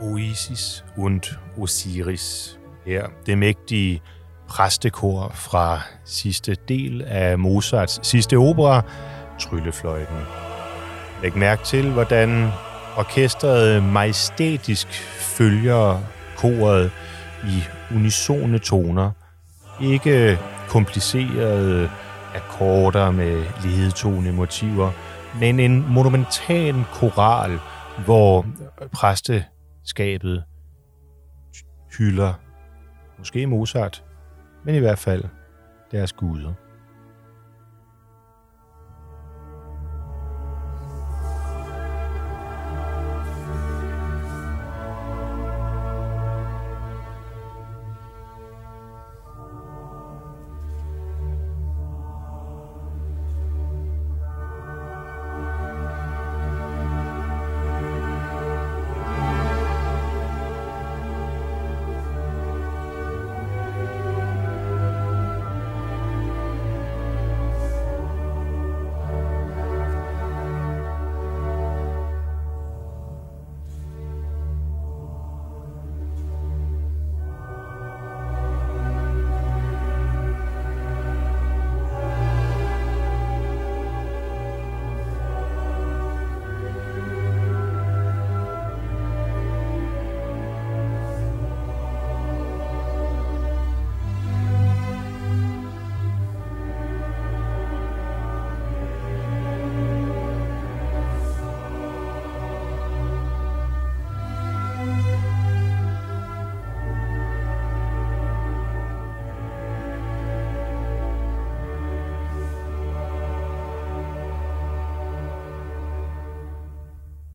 Oasis und Osiris. Her det mægtige præstekor fra sidste del af Mozarts sidste opera, Tryllefløjten. Læg mærke til, hvordan orkestret majestætisk følger koret i unisone toner. Ikke komplicerede akkorder med ledetone motiver, men en monumental koral, hvor præste skabet hylder måske Mozart, men i hvert fald deres guder.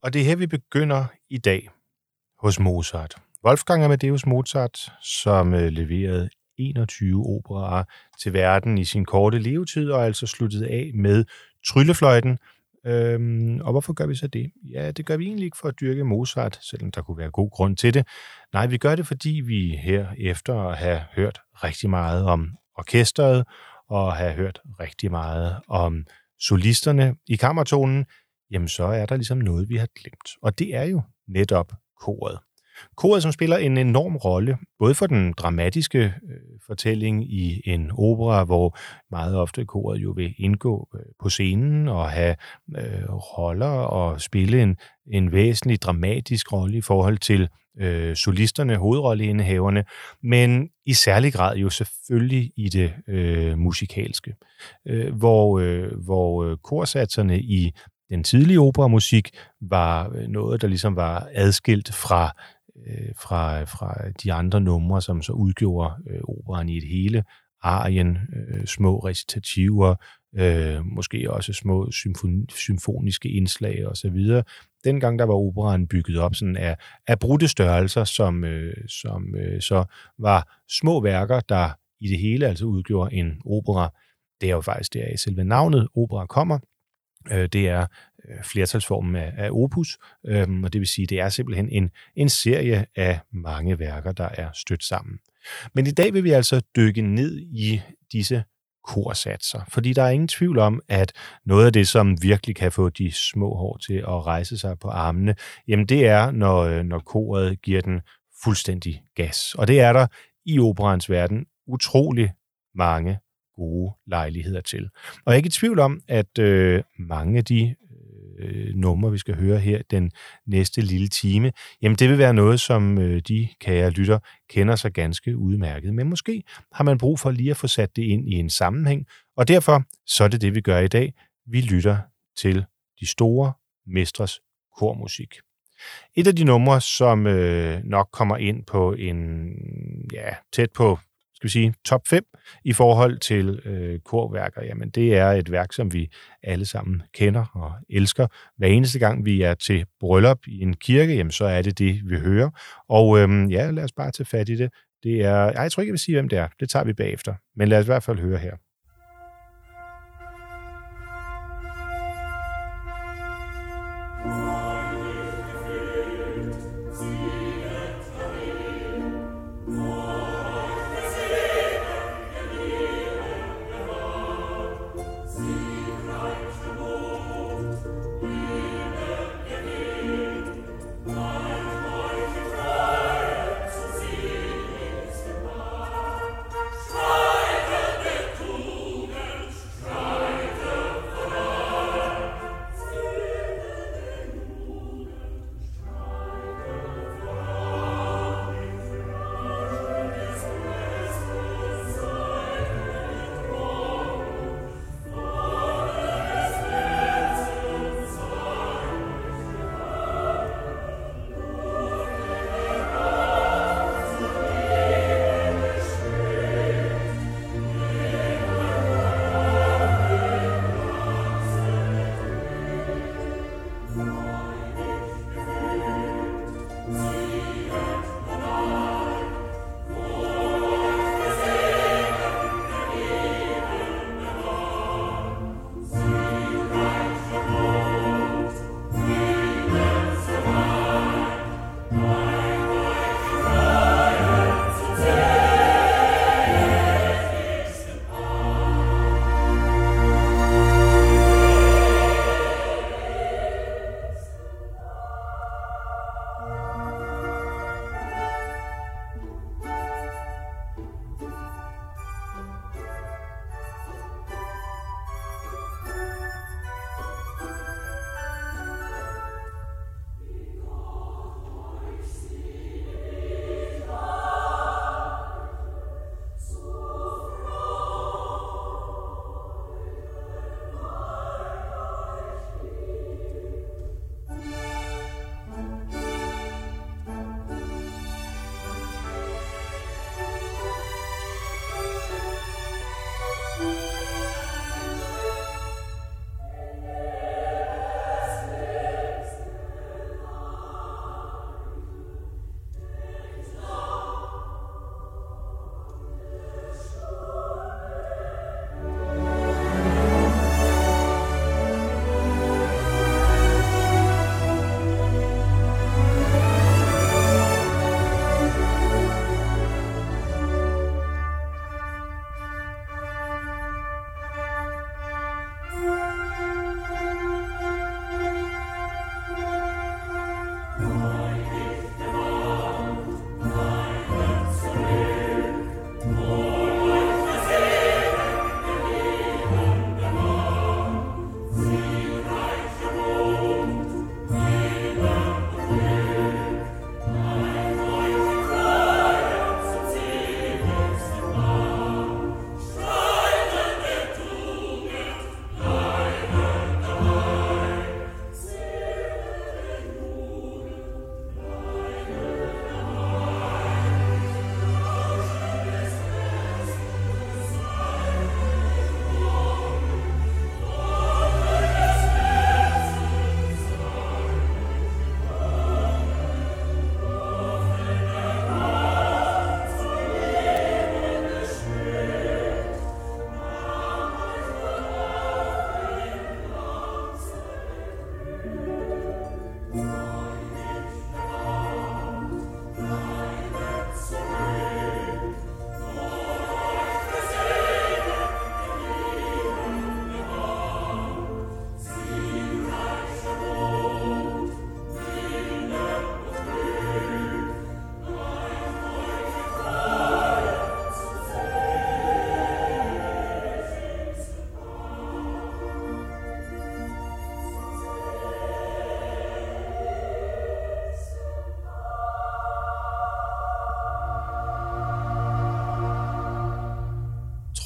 Og det er her, vi begynder i dag hos Mozart. Wolfgang Amadeus Mozart, som øh, leverede 21 operaer til verden i sin korte levetid, og altså sluttede af med Tryllefløjten. Øhm, og hvorfor gør vi så det? Ja, det gør vi egentlig ikke for at dyrke Mozart, selvom der kunne være god grund til det. Nej, vi gør det, fordi vi her efter at have hørt rigtig meget om orkestret, og have hørt rigtig meget om solisterne i kammertonen, jamen så er der ligesom noget, vi har glemt. Og det er jo netop koret. Koret, som spiller en enorm rolle, både for den dramatiske øh, fortælling i en opera, hvor meget ofte koret jo vil indgå øh, på scenen og have øh, roller og spille en, en væsentlig dramatisk rolle i forhold til øh, solisterne, hovedrolleindehaverne, men i særlig grad jo selvfølgelig i det øh, musikalske, øh, hvor, øh, hvor øh, korsatserne i den tidlige operamusik var øh, noget, der ligesom var adskilt fra, øh, fra, fra de andre numre, som så udgjorde øh, operaen i et hele, arien, øh, små recitativer, øh, måske også små symfoni, symfoniske indslag osv. Dengang der var operaen bygget op sådan af, af brudte størrelser, som, øh, som øh, så var små værker, der i det hele altså udgjorde en opera. Det er jo faktisk der i selve navnet opera kommer. Øh, det er øh, flertalsformen af, af opus, øhm, og det vil sige, det er simpelthen en, en serie af mange værker, der er stødt sammen. Men i dag vil vi altså dykke ned i disse korsatser, fordi der er ingen tvivl om, at noget af det, som virkelig kan få de små hår til at rejse sig på armene, jamen det er, når, øh, når koret giver den fuldstændig gas. Og det er der i operans verden utrolig mange gode lejligheder til. Og jeg er ikke i tvivl om, at øh, mange af de øh, numre, vi skal høre her den næste lille time, jamen det vil være noget, som øh, de kære lytter kender sig ganske udmærket. Men måske har man brug for lige at få sat det ind i en sammenhæng, og derfor så er det det, vi gør i dag. Vi lytter til de store mestres kormusik. Et af de numre, som øh, nok kommer ind på en, ja, tæt på skal vi sige, top 5 i forhold til øh, korværker, jamen det er et værk, som vi alle sammen kender og elsker. Hver eneste gang vi er til bryllup i en kirke, jamen så er det det, vi hører. Og øh, ja, lad os bare tage fat i det. Det er, jeg tror ikke, jeg vil sige, hvem det er. Det tager vi bagefter. Men lad os i hvert fald høre her.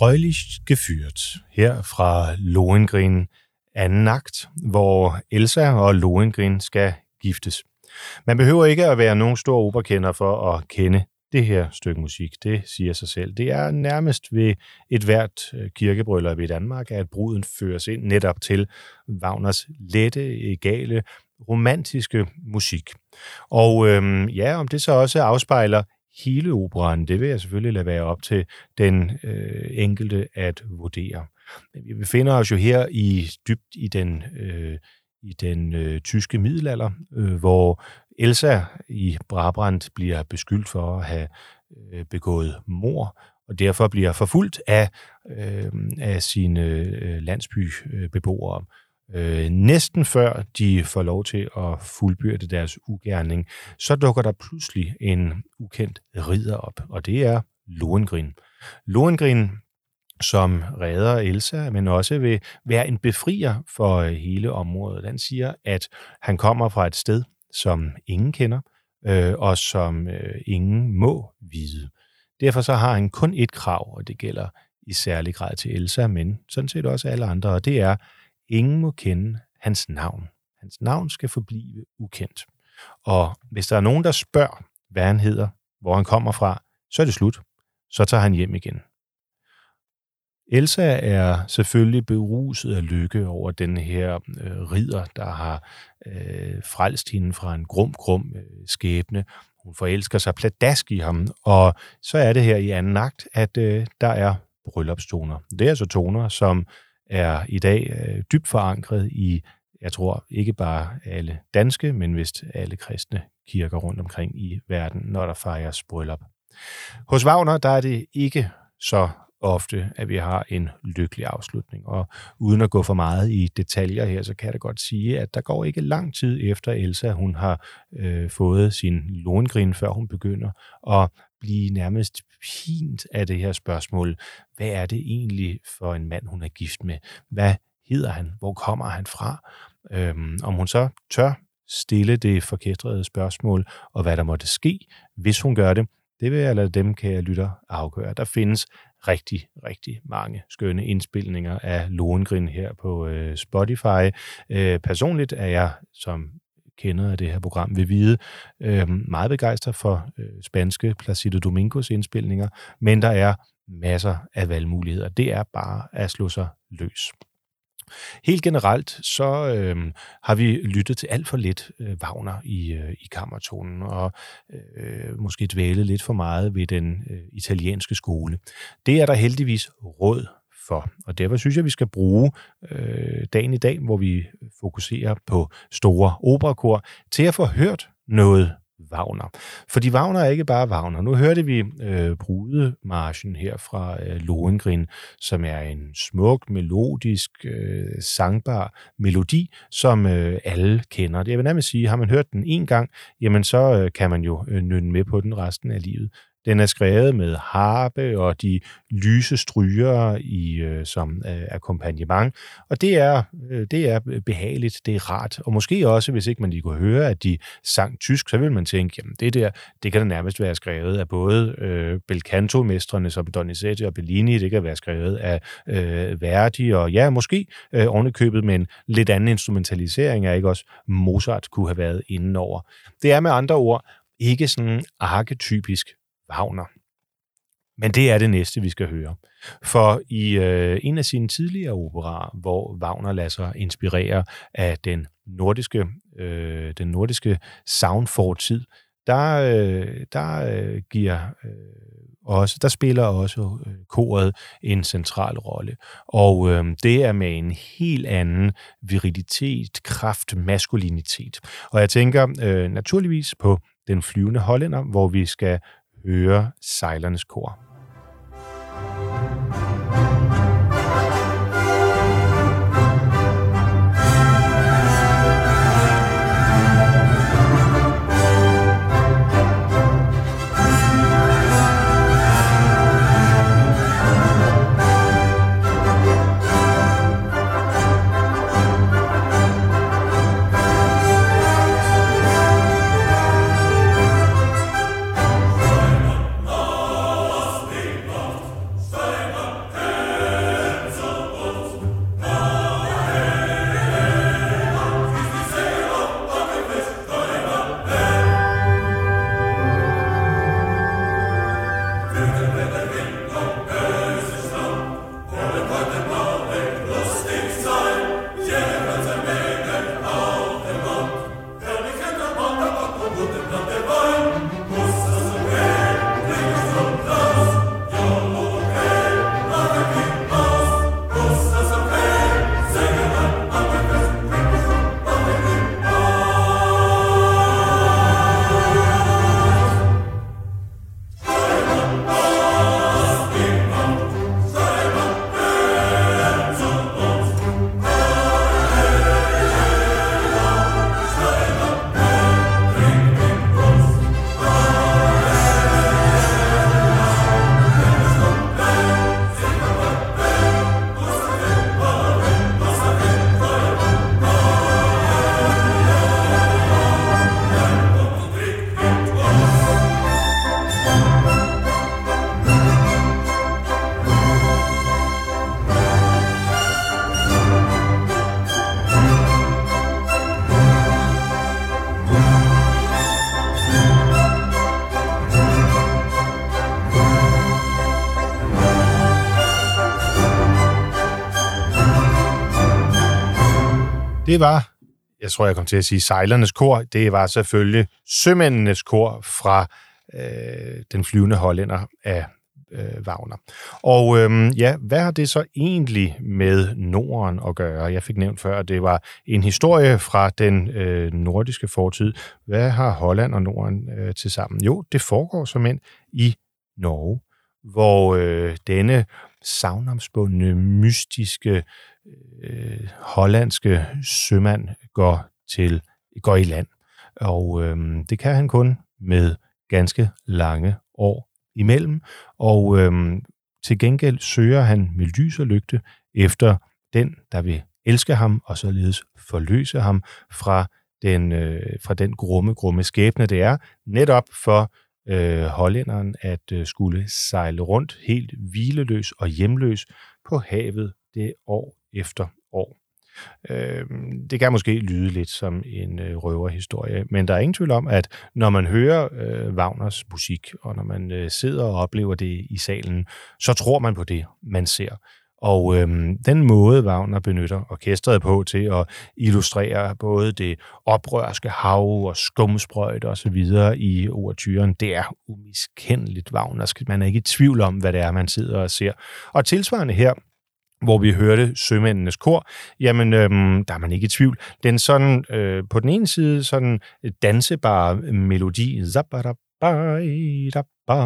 Treulich geführt, her fra Lohengrin anden akt, hvor Elsa og Lohengrin skal giftes. Man behøver ikke at være nogen stor operakender for at kende det her stykke musik. Det siger sig selv. Det er nærmest ved et hvert øh, kirkebryllup i Danmark, at bruden føres ind netop til Wagners lette, egale, romantiske musik. Og øhm, ja, om det så også afspejler hele operan, det vil jeg selvfølgelig lade være op til den øh, enkelte at vurdere. Men vi befinder os jo her i dybt i den, øh, i den øh, tyske middelalder, øh, hvor Elsa i Brabrand bliver beskyldt for at have øh, begået mor, og derfor bliver forfulgt af, øh, af sine øh, landsbybeboere. Øh, næsten før de får lov til at fuldbyrde deres ugerning, så dukker der pludselig en ukendt ridder op, og det er Lohengrin. Lohengrin, som redder Elsa, men også vil være en befrier for hele området. Han siger, at han kommer fra et sted, som ingen kender, øh, og som øh, ingen må vide. Derfor så har han kun et krav, og det gælder i særlig grad til Elsa, men sådan set også alle andre, og det er, ingen må kende hans navn. Hans navn skal forblive ukendt. Og hvis der er nogen, der spørger, hvad han hedder, hvor han kommer fra, så er det slut. Så tager han hjem igen. Elsa er selvfølgelig beruset af lykke over den her øh, ridder, der har øh, frelst hende fra en grum, grum øh, skæbne. Hun forelsker sig pladask i ham, og så er det her i anden akt, at øh, der er bryllupstoner. Det er altså toner, som er i dag øh, dybt forankret i, jeg tror, ikke bare alle danske, men vist alle kristne kirker rundt omkring i verden, når der fejres bryllup. Hos Wagner, der er det ikke så ofte, at vi har en lykkelig afslutning. Og uden at gå for meget i detaljer her, så kan jeg da godt sige, at der går ikke lang tid efter Elsa, hun har øh, fået sin långrin, før hun begynder at blive nærmest pint af det her spørgsmål. Hvad er det egentlig for en mand, hun er gift med? Hvad hedder han? Hvor kommer han fra? Øhm, om hun så tør stille det forkæstrede spørgsmål, og hvad der måtte ske, hvis hun gør det, det vil jeg lade dem, kan jeg lytter, afgøre. Der findes rigtig, rigtig mange skønne indspilninger af Lohengrin her på øh, Spotify. Øh, personligt er jeg, som kender af det her program, vil vide, øh, meget begejstret for øh, spanske Placido Domingos indspilninger, men der er masser af valgmuligheder. Det er bare at slå sig løs. Helt generelt så øh, har vi lyttet til alt for lidt øh, Wagner i, øh, i kammertonen, og øh, måske dvælet lidt for meget ved den øh, italienske skole. Det er der heldigvis råd for, og derfor synes jeg, vi skal bruge øh, dagen i dag, hvor vi fokuserer på store operakor, til at få hørt noget Wagner. Fordi Wagner er ikke bare Wagner. Nu hørte vi øh, brudemarschen her fra øh, Lohengrin, som er en smuk, melodisk, øh, sangbar melodi, som øh, alle kender. Jeg vil nærmest sige, har man hørt den en gang, jamen så øh, kan man jo øh, nynne med på den resten af livet. Den er skrevet med harpe og de lyse stryger i, øh, som øh, akkompagnement, og det er, øh, det er behageligt, det er rart, og måske også, hvis ikke man lige kunne høre, at de sang tysk, så vil man tænke, jamen det der, det kan da nærmest være skrevet af både øh, belcanto-mestrene som Donizetti og Bellini, det kan være skrevet af øh, Verdi, og ja, måske øh, ovenikøbet med en lidt anden instrumentalisering af ikke også Mozart kunne have været indenover. Det er med andre ord ikke sådan arketypisk Wagner. Men det er det næste, vi skal høre. For i øh, en af sine tidligere operaer, hvor Wagner lader sig inspirere af den nordiske, øh, den nordiske soundfortid, der, øh, der øh, giver øh, også, der spiller også øh, koret en central rolle. Og øh, det er med en helt anden virilitet, kraft, maskulinitet. Og jeg tænker øh, naturligvis på den flyvende hollænder, hvor vi skal høre sejlernes kor. Det var, jeg tror, jeg kom til at sige sejlernes kor, det var selvfølgelig sømændenes kor fra øh, den flyvende hollænder af øh, Wagner. Og øh, ja, hvad har det så egentlig med Norden at gøre? Jeg fik nævnt før, at det var en historie fra den øh, nordiske fortid. Hvad har Holland og Norden øh, til sammen? Jo, det foregår som end i Norge, hvor øh, denne savnomsbundne, mystiske, øh, hollandske sømand går til går i land. Og øh, det kan han kun med ganske lange år imellem, og øh, til gengæld søger han med lys og lygte efter den, der vil elske ham og således forløse ham fra den, øh, fra den grumme, grumme skæbne, det er, netop for øh, hollænderen at øh, skulle sejle rundt helt hvileløs og hjemløs på havet det år efter år. Øhm, det kan måske lyde lidt som en øh, røverhistorie, men der er ingen tvivl om, at når man hører øh, Wagners musik, og når man øh, sidder og oplever det i salen, så tror man på det, man ser. Og øhm, den måde, Wagner benytter orkestret på til at illustrere både det oprørske hav og skumsprøjt og så videre i overturen, det er umiskendeligt Wagnersk. Man er ikke i tvivl om, hvad det er, man sidder og ser. Og tilsvarende her, hvor vi hørte sømændenes kor, jamen øhm, der er man ikke i tvivl. Den sådan, øh, på den ene side sådan dansebare melodi,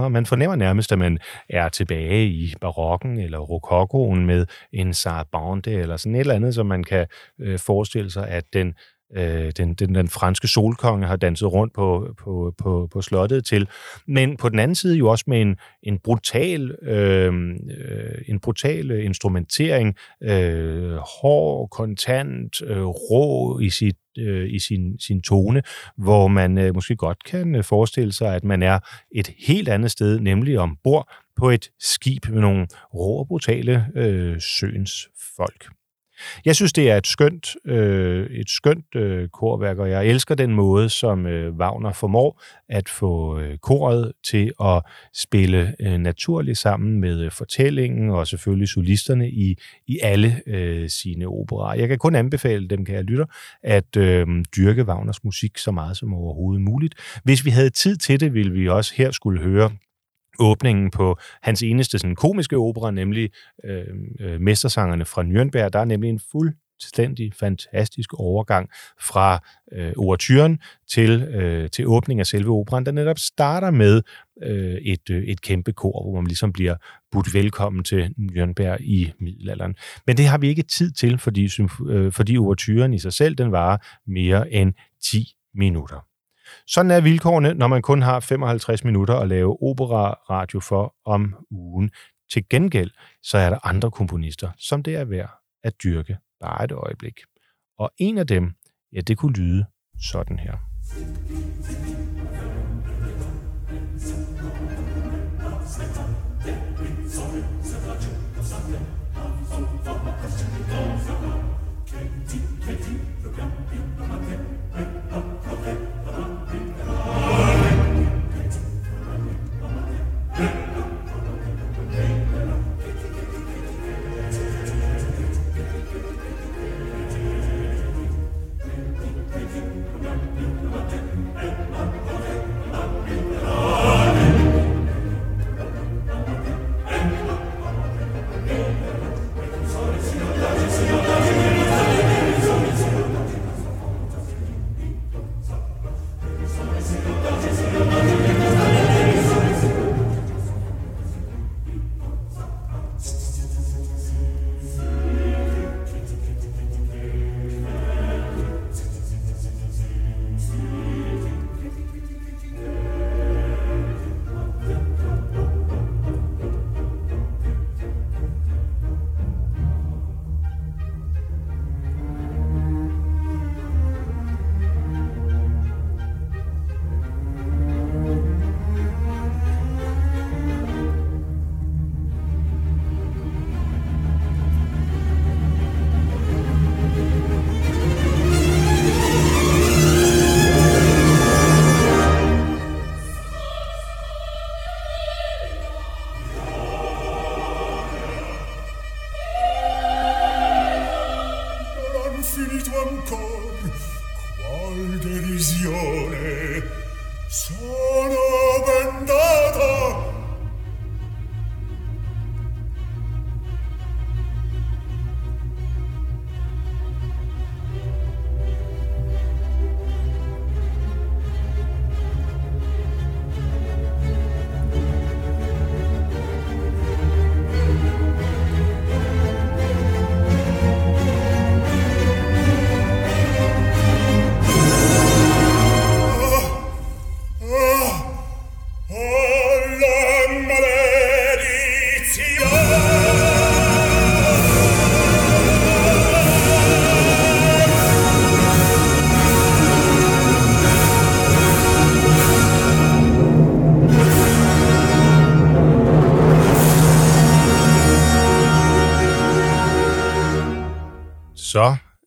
man fornemmer nærmest, at man er tilbage i barokken eller rokokoen med en sarabande eller sådan et eller andet, som man kan øh, forestille sig, at den øh, den, den, den franske solkonge har danset rundt på, på, på, på slottet til. Men på den anden side jo også med en, en brutal, øh, øh en brutal instrumentering, øh, hård, kontant, øh, rå i sit øh, i sin, sin tone, hvor man øh, måske godt kan øh, forestille sig, at man er et helt andet sted, nemlig ombord på et skib med nogle rå og brutale øh, søens folk. Jeg synes, det er et skønt, øh, et skønt øh, korværk, og jeg elsker den måde, som øh, Wagner formår at få øh, koret til at spille øh, naturligt sammen med øh, fortællingen og selvfølgelig solisterne i, i alle øh, sine operer. Jeg kan kun anbefale dem, kan jeg lytte, at øh, dyrke Wagners musik så meget som overhovedet muligt. Hvis vi havde tid til det, ville vi også her skulle høre åbningen på hans eneste sådan, komiske opera, nemlig øh, øh, Mestersangerne fra Nürnberg. Der er nemlig en fuldstændig fantastisk overgang fra øh, overturen til, øh, til åbningen af selve operan, der netop starter med øh, et, øh, et kæmpe kor, hvor man ligesom bliver budt velkommen til Nürnberg i middelalderen. Men det har vi ikke tid til, fordi, øh, fordi overturen i sig selv, den varer mere end 10 minutter. Sådan er vilkårene, når man kun har 55 minutter at lave opera-radio for om ugen. Til gengæld, så er der andre komponister, som det er værd at dyrke bare et øjeblik. Og en af dem, ja, det kunne lyde sådan her. Så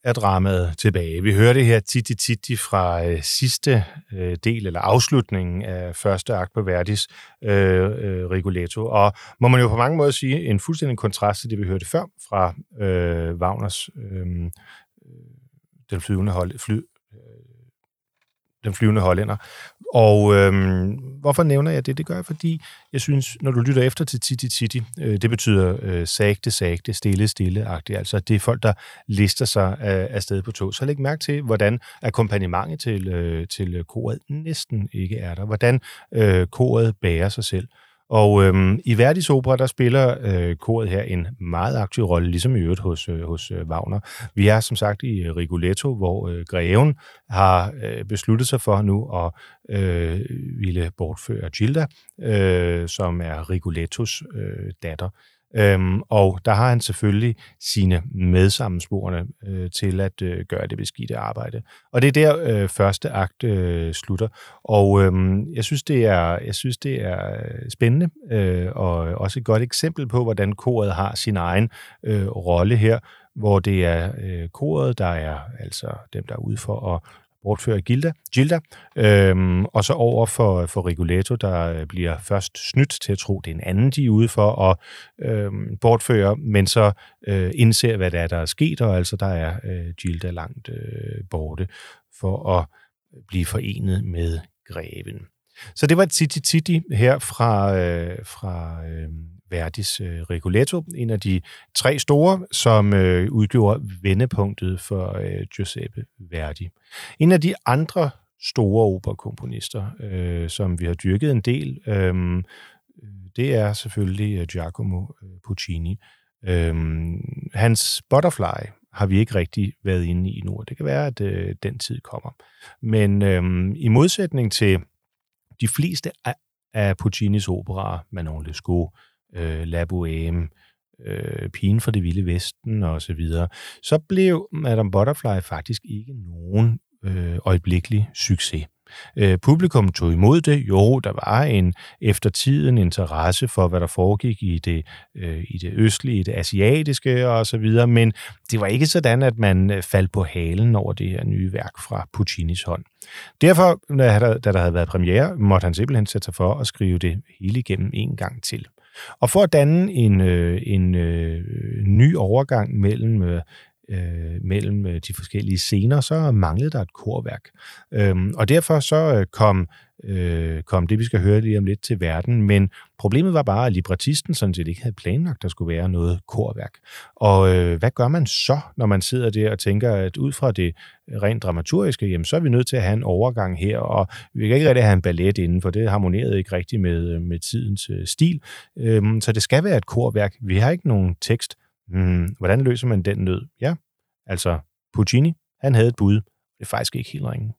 er dramaet tilbage. Vi hørte her Titi Titi fra øh, sidste øh, del, eller afslutningen af første akt på Verdis øh, øh, Rigoletto. Og må man jo på mange måder sige, en fuldstændig kontrast til det, vi hørte før fra øh, Wagners øhm, øh, den flyvende hold, fly, den flyvende hollænder. Og øhm, hvorfor nævner jeg det? Det gør jeg, fordi jeg synes, når du lytter efter til Titi Titi, øh, det betyder øh, sagte, sagte, stille, stille-agtigt. Altså, det er folk, der lister sig øh, afsted på tog. Så læg mærke til, hvordan akkompagnementet til, øh, til koret næsten ikke er der. Hvordan øh, koret bærer sig selv. Og øhm, i Verdis opera, der spiller øh, koret her en meget aktiv rolle, ligesom i øvrigt hos, øh, hos øh, Wagner. Vi er som sagt i øh, Rigoletto, hvor øh, greven har øh, besluttet sig for nu at øh, ville bortføre Gilda, øh, som er Rigolettos øh, datter. Øhm, og der har han selvfølgelig sine medsammensporende øh, til at øh, gøre det beskidte arbejde. Og det er der øh, første akt øh, slutter. Og øh, jeg synes det er jeg synes det er øh, spændende øh, og også et godt eksempel på hvordan koret har sin egen øh, rolle her, hvor det er øh, koret der er altså dem der er ude for at bortfører Gilda, Gilda øhm, og så over for, for Rigoletto, der øh, bliver først snydt til at tro, det er en anden, de er ude for at øhm, bortføre, men så øh, indser, hvad der er, der er sket, og altså der er øh, Gilda langt øh, borte for at blive forenet med greven. Så det var Titi Titi her fra, øh, fra øh, Verdis øh, Rigoletto, en af de tre store, som øh, udgjorde vendepunktet for øh, Giuseppe Verdi. En af de andre store operakomponister, øh, som vi har dyrket en del, øh, det er selvfølgelig øh, Giacomo øh, Puccini. Øh, hans Butterfly har vi ikke rigtig været inde i nu, det kan være, at øh, den tid kommer. Men øh, i modsætning til de fleste af, af Puccinis operaer, Manon Lescaut, øh, La Bohème, øh, Pigen fra det vilde vesten og så videre, så blev Madame Butterfly faktisk ikke nogen øh, øjeblikkelig succes. Øh, publikum tog imod det. Jo, der var en eftertiden interesse for, hvad der foregik i det, øh, i det østlige, i det asiatiske og så videre, men det var ikke sådan, at man øh, faldt på halen over det her nye værk fra Puccinis hånd. Derfor, der, da der havde været premiere, måtte han simpelthen sætte sig for at skrive det hele igennem en gang til. Og for at danne en, øh, en øh, ny overgang mellem øh, øh, mellem øh, de forskellige scener, så manglede der et korværk. Øhm, og derfor så øh, kom, øh, kom det, vi skal høre lige om lidt, til verden. Men problemet var bare, at librettisten sådan set ikke havde planlagt, at der skulle være noget korværk. Og øh, hvad gør man så, når man sidder der og tænker, at ud fra det rent dramaturgiske, jamen, så er vi nødt til at have en overgang her, og vi kan ikke rigtig have en ballet inden, for det harmonerede ikke rigtigt med, øh, med tidens øh, stil. Øhm, så det skal være et korværk. Vi har ikke nogen tekst, Hmm, hvordan løser man den nød? Ja, altså Puccini, han havde et bud. Det er faktisk ikke helt ringe.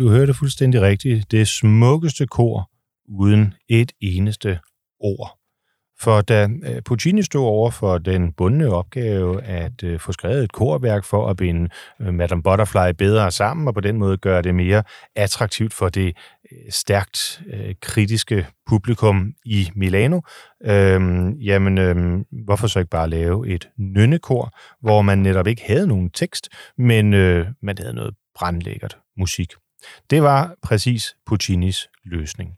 Du hørte fuldstændig rigtigt. Det smukkeste kor uden et eneste ord. For da øh, Puccini stod over for den bundne opgave at øh, få skrevet et korværk for at binde øh, Madame Butterfly bedre sammen, og på den måde gøre det mere attraktivt for det stærkt kritiske publikum i Milano, øhm, jamen øhm, hvorfor så ikke bare lave et nynnekor, hvor man netop ikke havde nogen tekst, men øh, man havde noget brandlækkert musik. Det var præcis Puccinis løsning.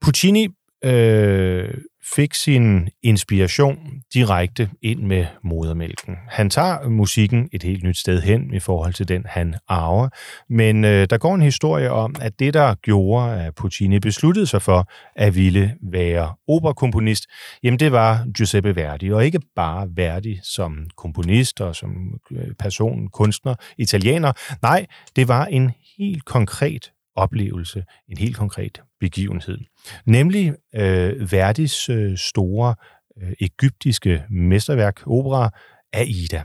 Puccini øh, fik sin inspiration direkte ind med modermælken. Han tager musikken et helt nyt sted hen i forhold til den, han arver, men øh, der går en historie om, at det, der gjorde, at Puccini besluttede sig for at ville være operakomponist, jamen det var Giuseppe Verdi, og ikke bare Verdi som komponist og som øh, person, kunstner, italiener. Nej, det var en helt konkret oplevelse, en helt konkret begivenhed. Nemlig øh, Verdis øh, store øh, egyptiske mesterværk, opera, Aida.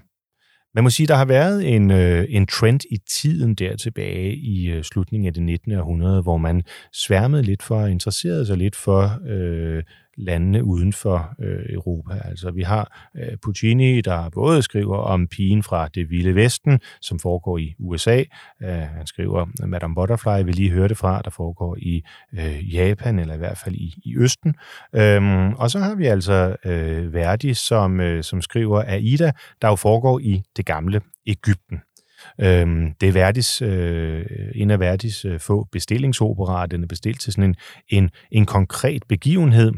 Man må sige, der har været en, øh, en trend i tiden der tilbage i øh, slutningen af det 19. århundrede, hvor man sværmede lidt for, interesserede sig lidt for øh, landene uden for øh, Europa. Altså vi har øh, Puccini, der både skriver om pigen fra det vilde vesten, som foregår i USA. Øh, han skriver Madame Butterfly, vi lige hørte fra, der foregår i øh, Japan, eller i hvert fald i, i Østen. Øhm, og så har vi altså øh, Verdi, som, øh, som skriver Aida, der jo foregår i det gamle Ægypten. Øhm, det er Verdis, øh, en af Verdis øh, få bestillingsoperaer. Den er bestilt til sådan en, en, en konkret begivenhed,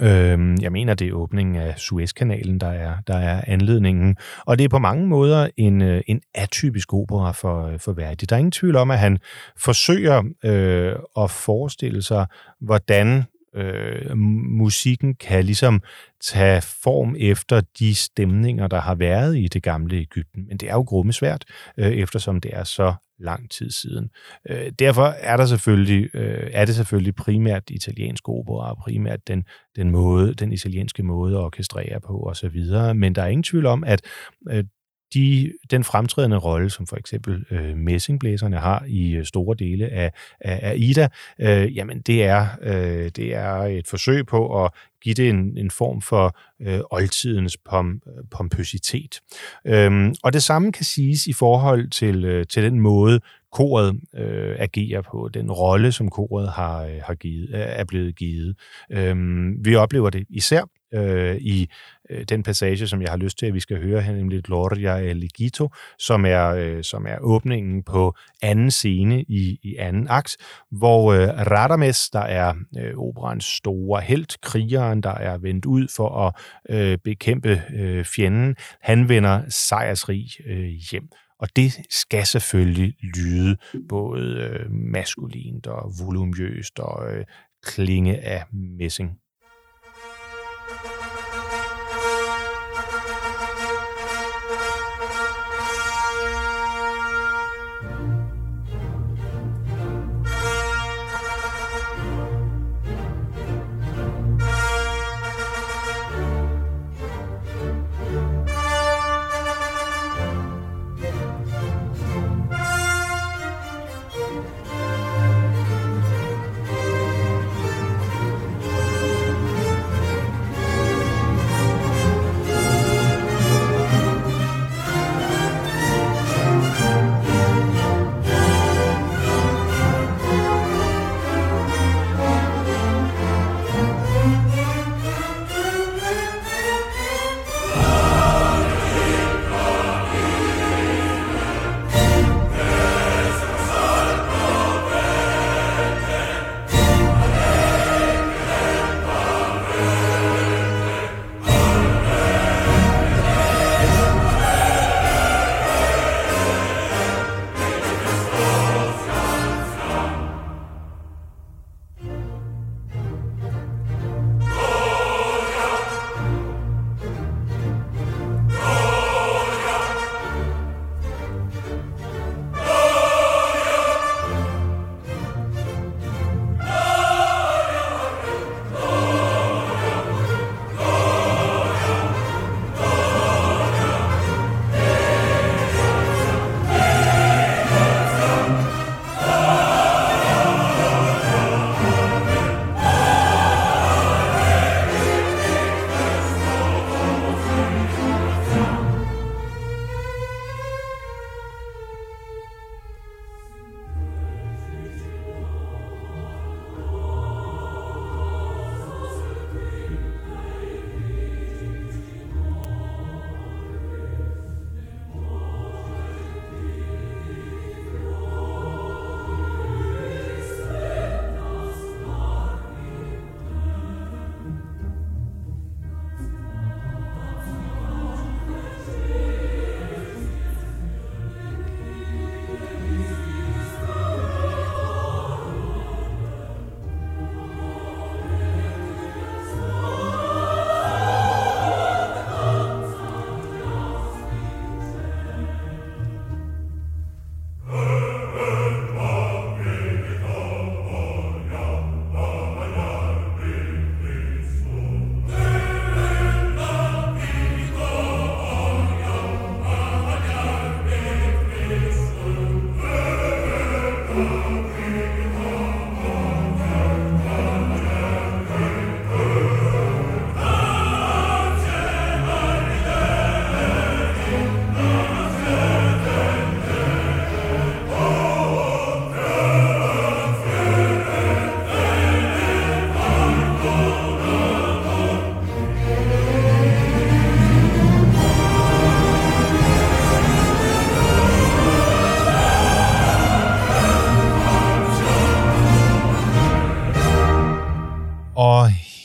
Øhm, jeg mener, det er åbningen af Suezkanalen, der er, der er anledningen. Og det er på mange måder en, øh, en atypisk opera for, øh, for Verdi. Der er ingen tvivl om, at han forsøger øh, at forestille sig, hvordan øh, musikken kan ligesom tage form efter de stemninger, der har været i det gamle Ægypten. Men det er jo grummesvært, øh, eftersom det er så lang tid siden. Øh, derfor er der selvfølgelig øh, er det selvfølgelig primært italiensk opera, primært den den måde, den italienske måde at orkestrere på osv. Men der er ingen tvivl om, at øh, de, den fremtrædende rolle, som for eksempel øh, messingblæserne har i øh, store dele af, af, af Ida, øh, jamen det er, øh, det er et forsøg på at give det en, en form for øh, oldtidens pom, øh, pompøsitet. Øhm, og det samme kan siges i forhold til, øh, til den måde, koret øh, agerer på, den rolle, som koret har, øh, har givet, er blevet givet. Øhm, vi oplever det især øh, i øh, den passage, som jeg har lyst til, at vi skal høre her, nemlig Gloria e Legito, som er, øh, som er åbningen på anden scene i, i anden akt, hvor øh, Radames, der er øh, operans store held, krigeren, der er vendt ud for at øh, bekæmpe øh, fjenden, han vender sejrsrig øh, hjem. Og det skal selvfølgelig lyde både øh, maskulint og volumøst og øh, klinge af messing.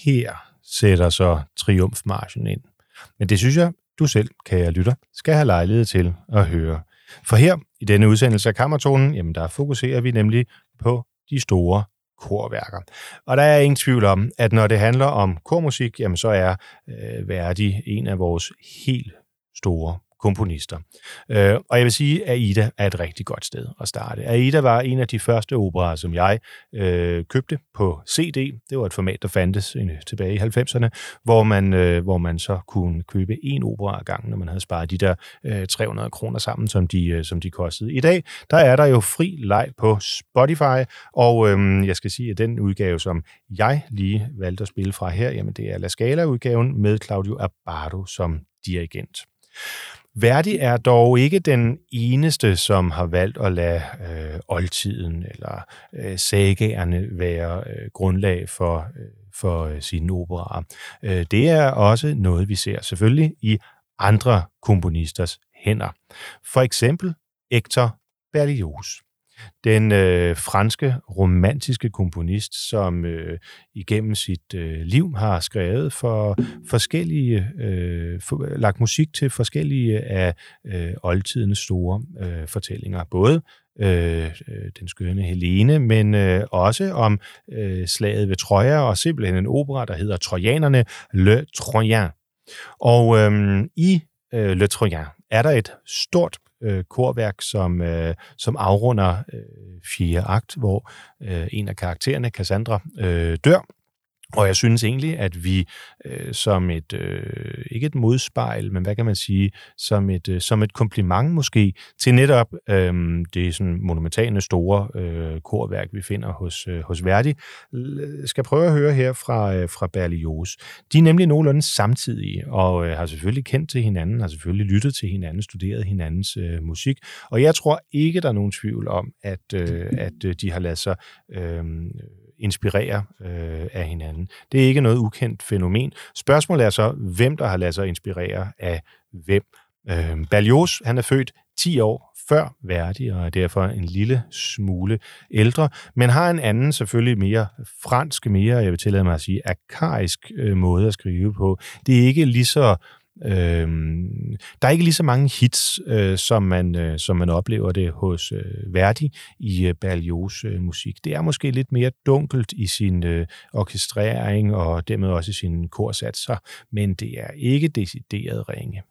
Her sætter så triumfmarschen ind. Men det synes jeg, du selv, kære lytter, skal have lejlighed til at høre. For her i denne udsendelse af Kammertonen, jamen der fokuserer vi nemlig på de store korværker. Og der er ingen tvivl om, at når det handler om kormusik, jamen så er øh, Verdi en af vores helt store komponister. Øh, og jeg vil sige, at Aida er et rigtig godt sted at starte. Aida var en af de første operer, som jeg øh, købte på CD. Det var et format, der fandtes tilbage i 90'erne, hvor man, øh, hvor man så kunne købe en opera ad gangen, når man havde sparet de der øh, 300 kroner sammen, som de, øh, som de kostede. I dag, der er der jo fri leg på Spotify, og øh, jeg skal sige, at den udgave, som jeg lige valgte at spille fra her, jamen det er La Scala-udgaven med Claudio Abbado som dirigent. Verdi er dog ikke den eneste, som har valgt at lade øh, oldtiden eller øh, sagerne være øh, grundlag for, øh, for øh, sine operaer. Øh, det er også noget, vi ser selvfølgelig i andre komponisters hænder. For eksempel Hector Berlioz den øh, franske romantiske komponist, som øh, igennem sit øh, liv har skrevet for forskellige, øh, for, lagt musik til forskellige af øh, oldtidens store øh, fortællinger. Både øh, øh den skønne Helene, men øh, også om øh, slaget ved Troja, og simpelthen en opera, der hedder Trojanerne, Le Troyen. Og øh, i øh, Le Troyen er der et stort øh, korværk, som, øh, som afrunder øh, fjerde akt, hvor øh, en af karaktererne, Cassandra, øh, dør. Og jeg synes egentlig, at vi øh, som et, øh, ikke et modspejl, men hvad kan man sige, som et, øh, som et kompliment måske til netop øh, det sådan monumentale store øh, korværk, vi finder hos, øh, hos Verdi, skal prøve at høre her fra, øh, fra Berlioz. De er nemlig nogenlunde samtidige, og øh, har selvfølgelig kendt til hinanden, har selvfølgelig lyttet til hinanden, studeret hinandens øh, musik, og jeg tror ikke, der er nogen tvivl om, at, øh, at øh, de har ladet sig øh, inspirere øh, af hinanden. Det er ikke noget ukendt fænomen. Spørgsmålet er så, hvem der har ladet sig inspirere af hvem. Øh, Berlioz, han er født 10 år før Verdi, og er derfor en lille smule ældre, men har en anden, selvfølgelig mere fransk, mere, jeg vil tillade mig at sige, arkaisk øh, måde at skrive på. Det er ikke lige så Øh, der er ikke lige så mange hits, øh, som, man, øh, som man oplever det hos øh, Verdi i øh, Berlioz øh, musik. Det er måske lidt mere dunkelt i sin øh, orkestrering og dermed også i sine korsatser, men det er ikke decideret ringe.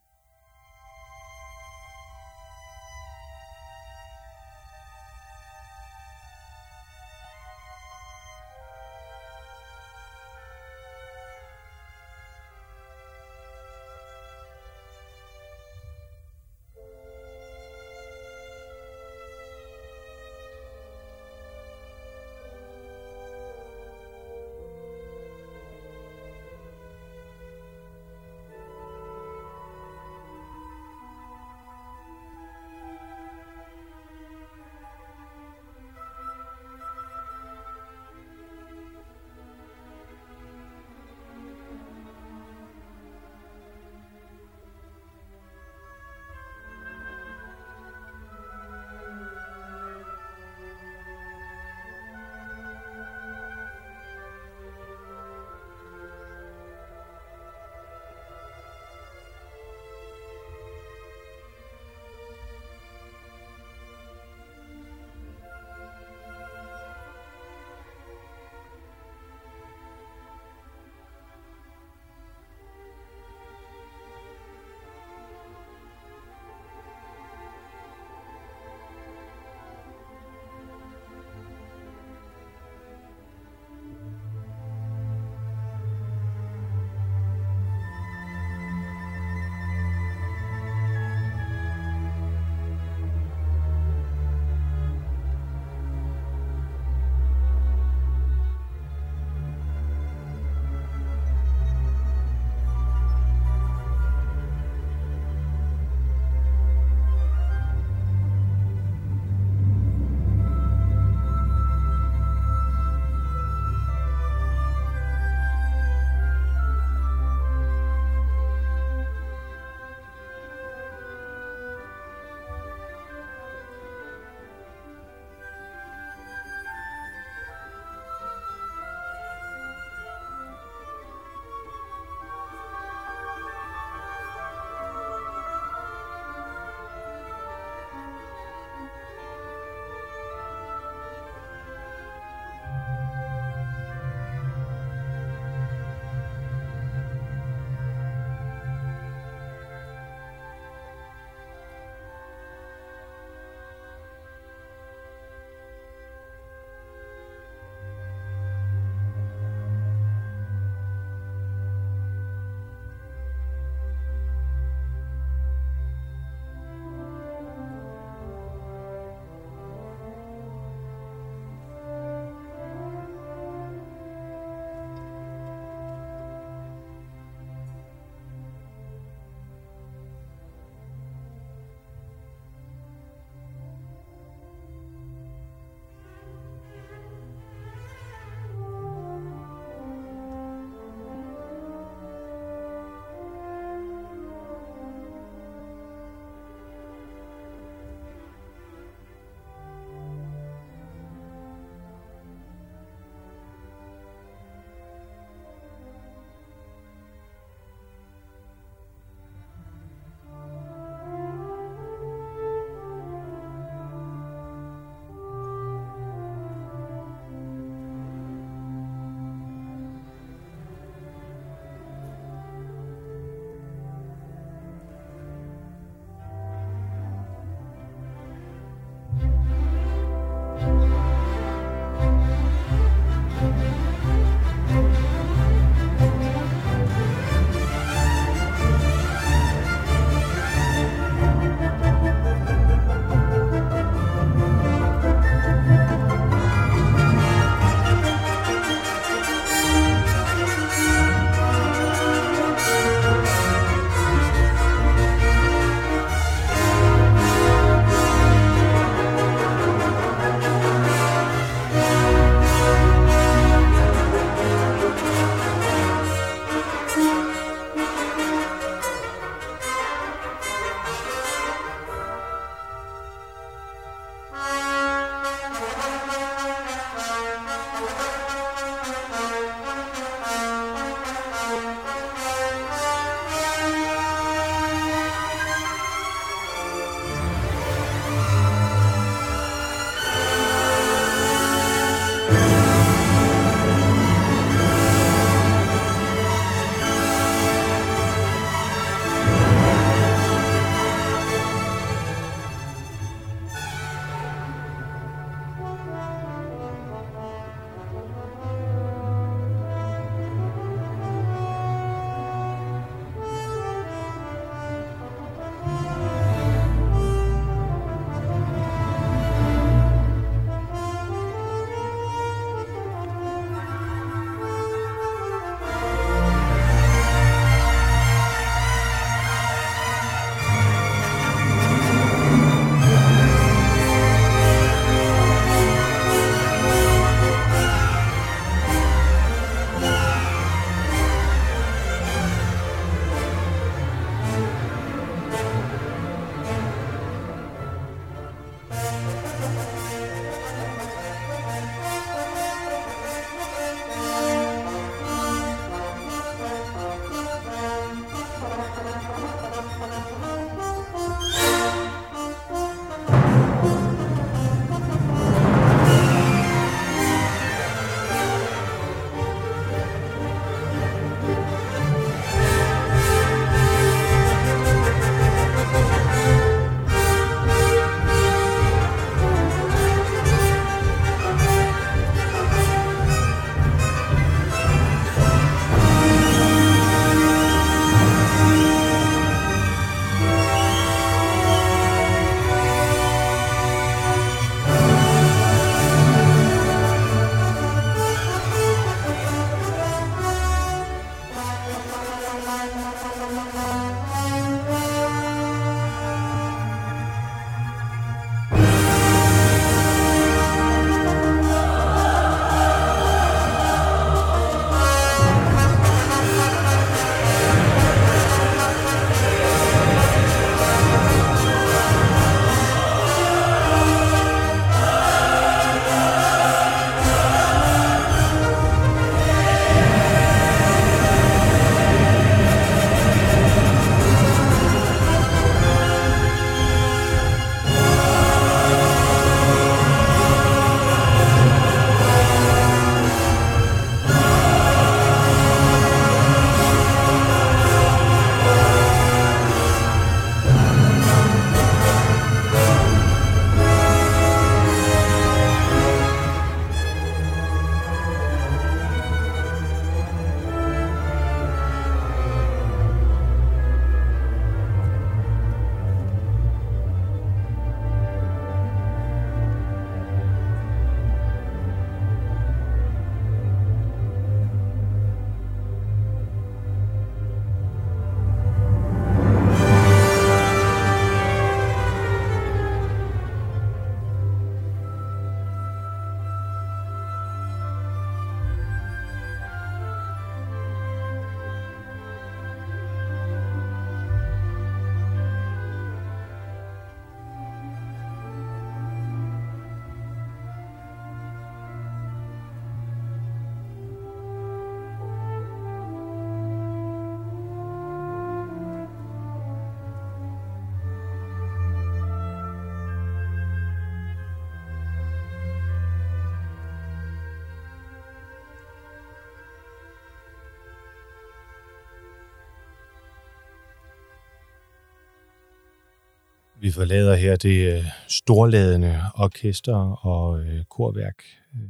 Vi forlader her det øh, storladende orkester og øh, korværk øh,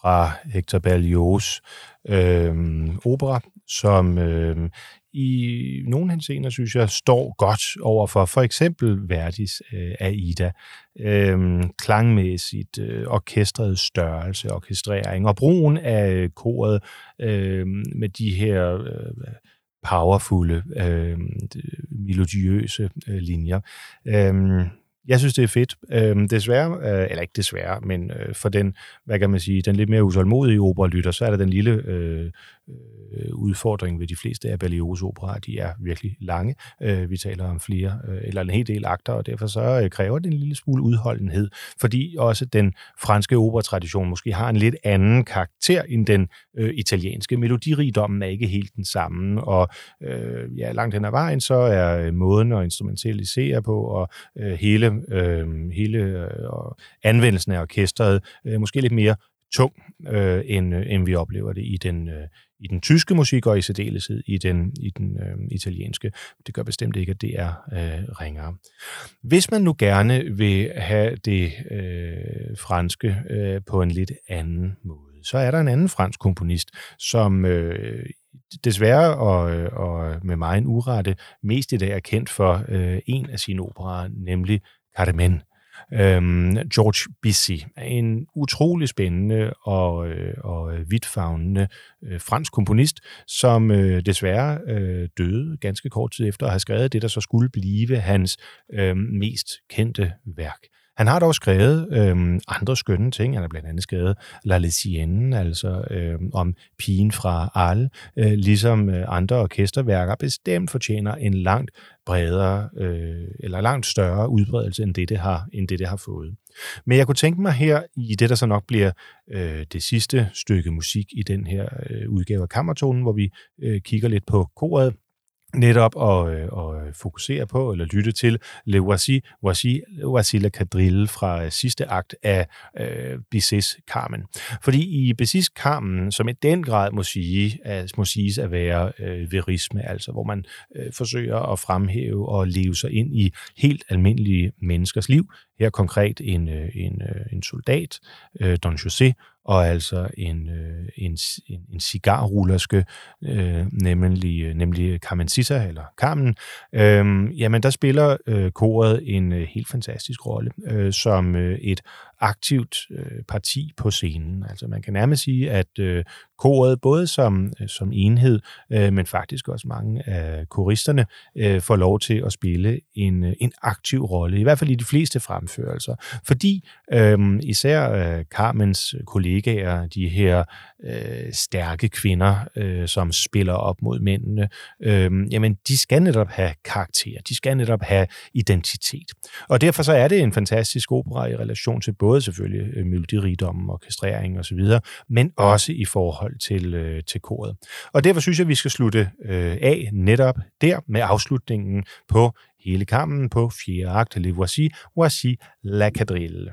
fra Hector Berlioz øh, opera, som øh, i nogle henseender, synes jeg, står godt over for for eksempel Verdis øh, Aida. Øh, klangmæssigt, øh, orkestret størrelse, orkestrering og brugen af koret øh, med de her øh, powerfulde, øh, melodiøse øh, linjer. Øh, jeg synes, det er fedt. Øhm, desværre, øh, eller ikke desværre, men øh, for den, hvad kan man sige, den lidt mere usålmodige operalytter, så er der den lille øh, øh, udfordring ved de fleste af Berlioz operaer. De er virkelig lange. Øh, vi taler om flere, øh, eller en hel del akter, og derfor så øh, kræver det en lille smule udholdenhed, fordi også den franske operatradition måske har en lidt anden karakter end den øh, italienske. Melodirigdommen er ikke helt den samme, og øh, ja, langt hen ad vejen, så er øh, måden at instrumentalisere på, og øh, hele, øh, hele øh, anvendelsen af orkestret øh, måske lidt mere tung, øh, end, øh, end vi oplever det i den, øh, i den tyske musik, og i særdeleshed i den, i den øh, italienske. Det gør bestemt ikke, at det er øh, ringere. Hvis man nu gerne vil have det øh, franske øh, på en lidt anden måde, så er der en anden fransk komponist, som øh, desværre og, og med mig en urette mest i dag er kendt for øh, en af sine operer, nemlig Carmen Øhm, George Bizet er en utrolig spændende og, øh, og vidtfavnende øh, fransk komponist, som øh, desværre øh, døde ganske kort tid efter at have skrevet det, der så skulle blive hans øh, mest kendte værk. Han har dog skrevet øh, andre skønne ting. Han har blandt andet skrevet La Lesienne, altså øh, om pigen fra Arles, øh, ligesom øh, andre orkesterværker bestemt fortjener en langt bredere øh, eller langt større udbredelse end det, det har, end det, det har fået. Men jeg kunne tænke mig her i det, der så nok bliver øh, det sidste stykke musik i den her øh, udgave af Kammertonen, hvor vi øh, kigger lidt på koret, netop at, øh, at øh, fokusere på eller lytte til Le Voici, Voici, Voici la Quadrille fra øh, sidste akt af øh, Bizets Carmen. Fordi i Bizets Carmen, som i den grad må, sige, at, må siges at være øh, verisme, altså hvor man øh, forsøger at fremhæve og leve sig ind i helt almindelige menneskers liv, her konkret en, øh, en, en soldat, Don José, og altså en, øh, en, en, en cigarrullerske, øh, nemlig, øh, nemlig Carmen Sissa, eller Carmen, øh, jamen der spiller øh, koret en øh, helt fantastisk rolle, øh, som øh, et aktivt øh, parti på scenen. Altså man kan nærmest sige, at øh, koret både som, øh, som enhed, øh, men faktisk også mange af koristerne øh, får lov til at spille en, øh, en aktiv rolle, i hvert fald i de fleste fremførelser. Fordi øh, især øh, Carmens kollegaer, de her øh, stærke kvinder, øh, som spiller op mod mændene, øh, jamen de skal netop have karakter, de skal netop have identitet. Og derfor så er det en fantastisk opera i relation til både selvfølgelig øh, melodirigdommen, orkestrering osv., men også i forhold til, øh, til koret. Og derfor synes jeg, at vi skal slutte øh, af netop der med afslutningen på hele kampen på fjerde akt, Le Voici, Voici la quadrille.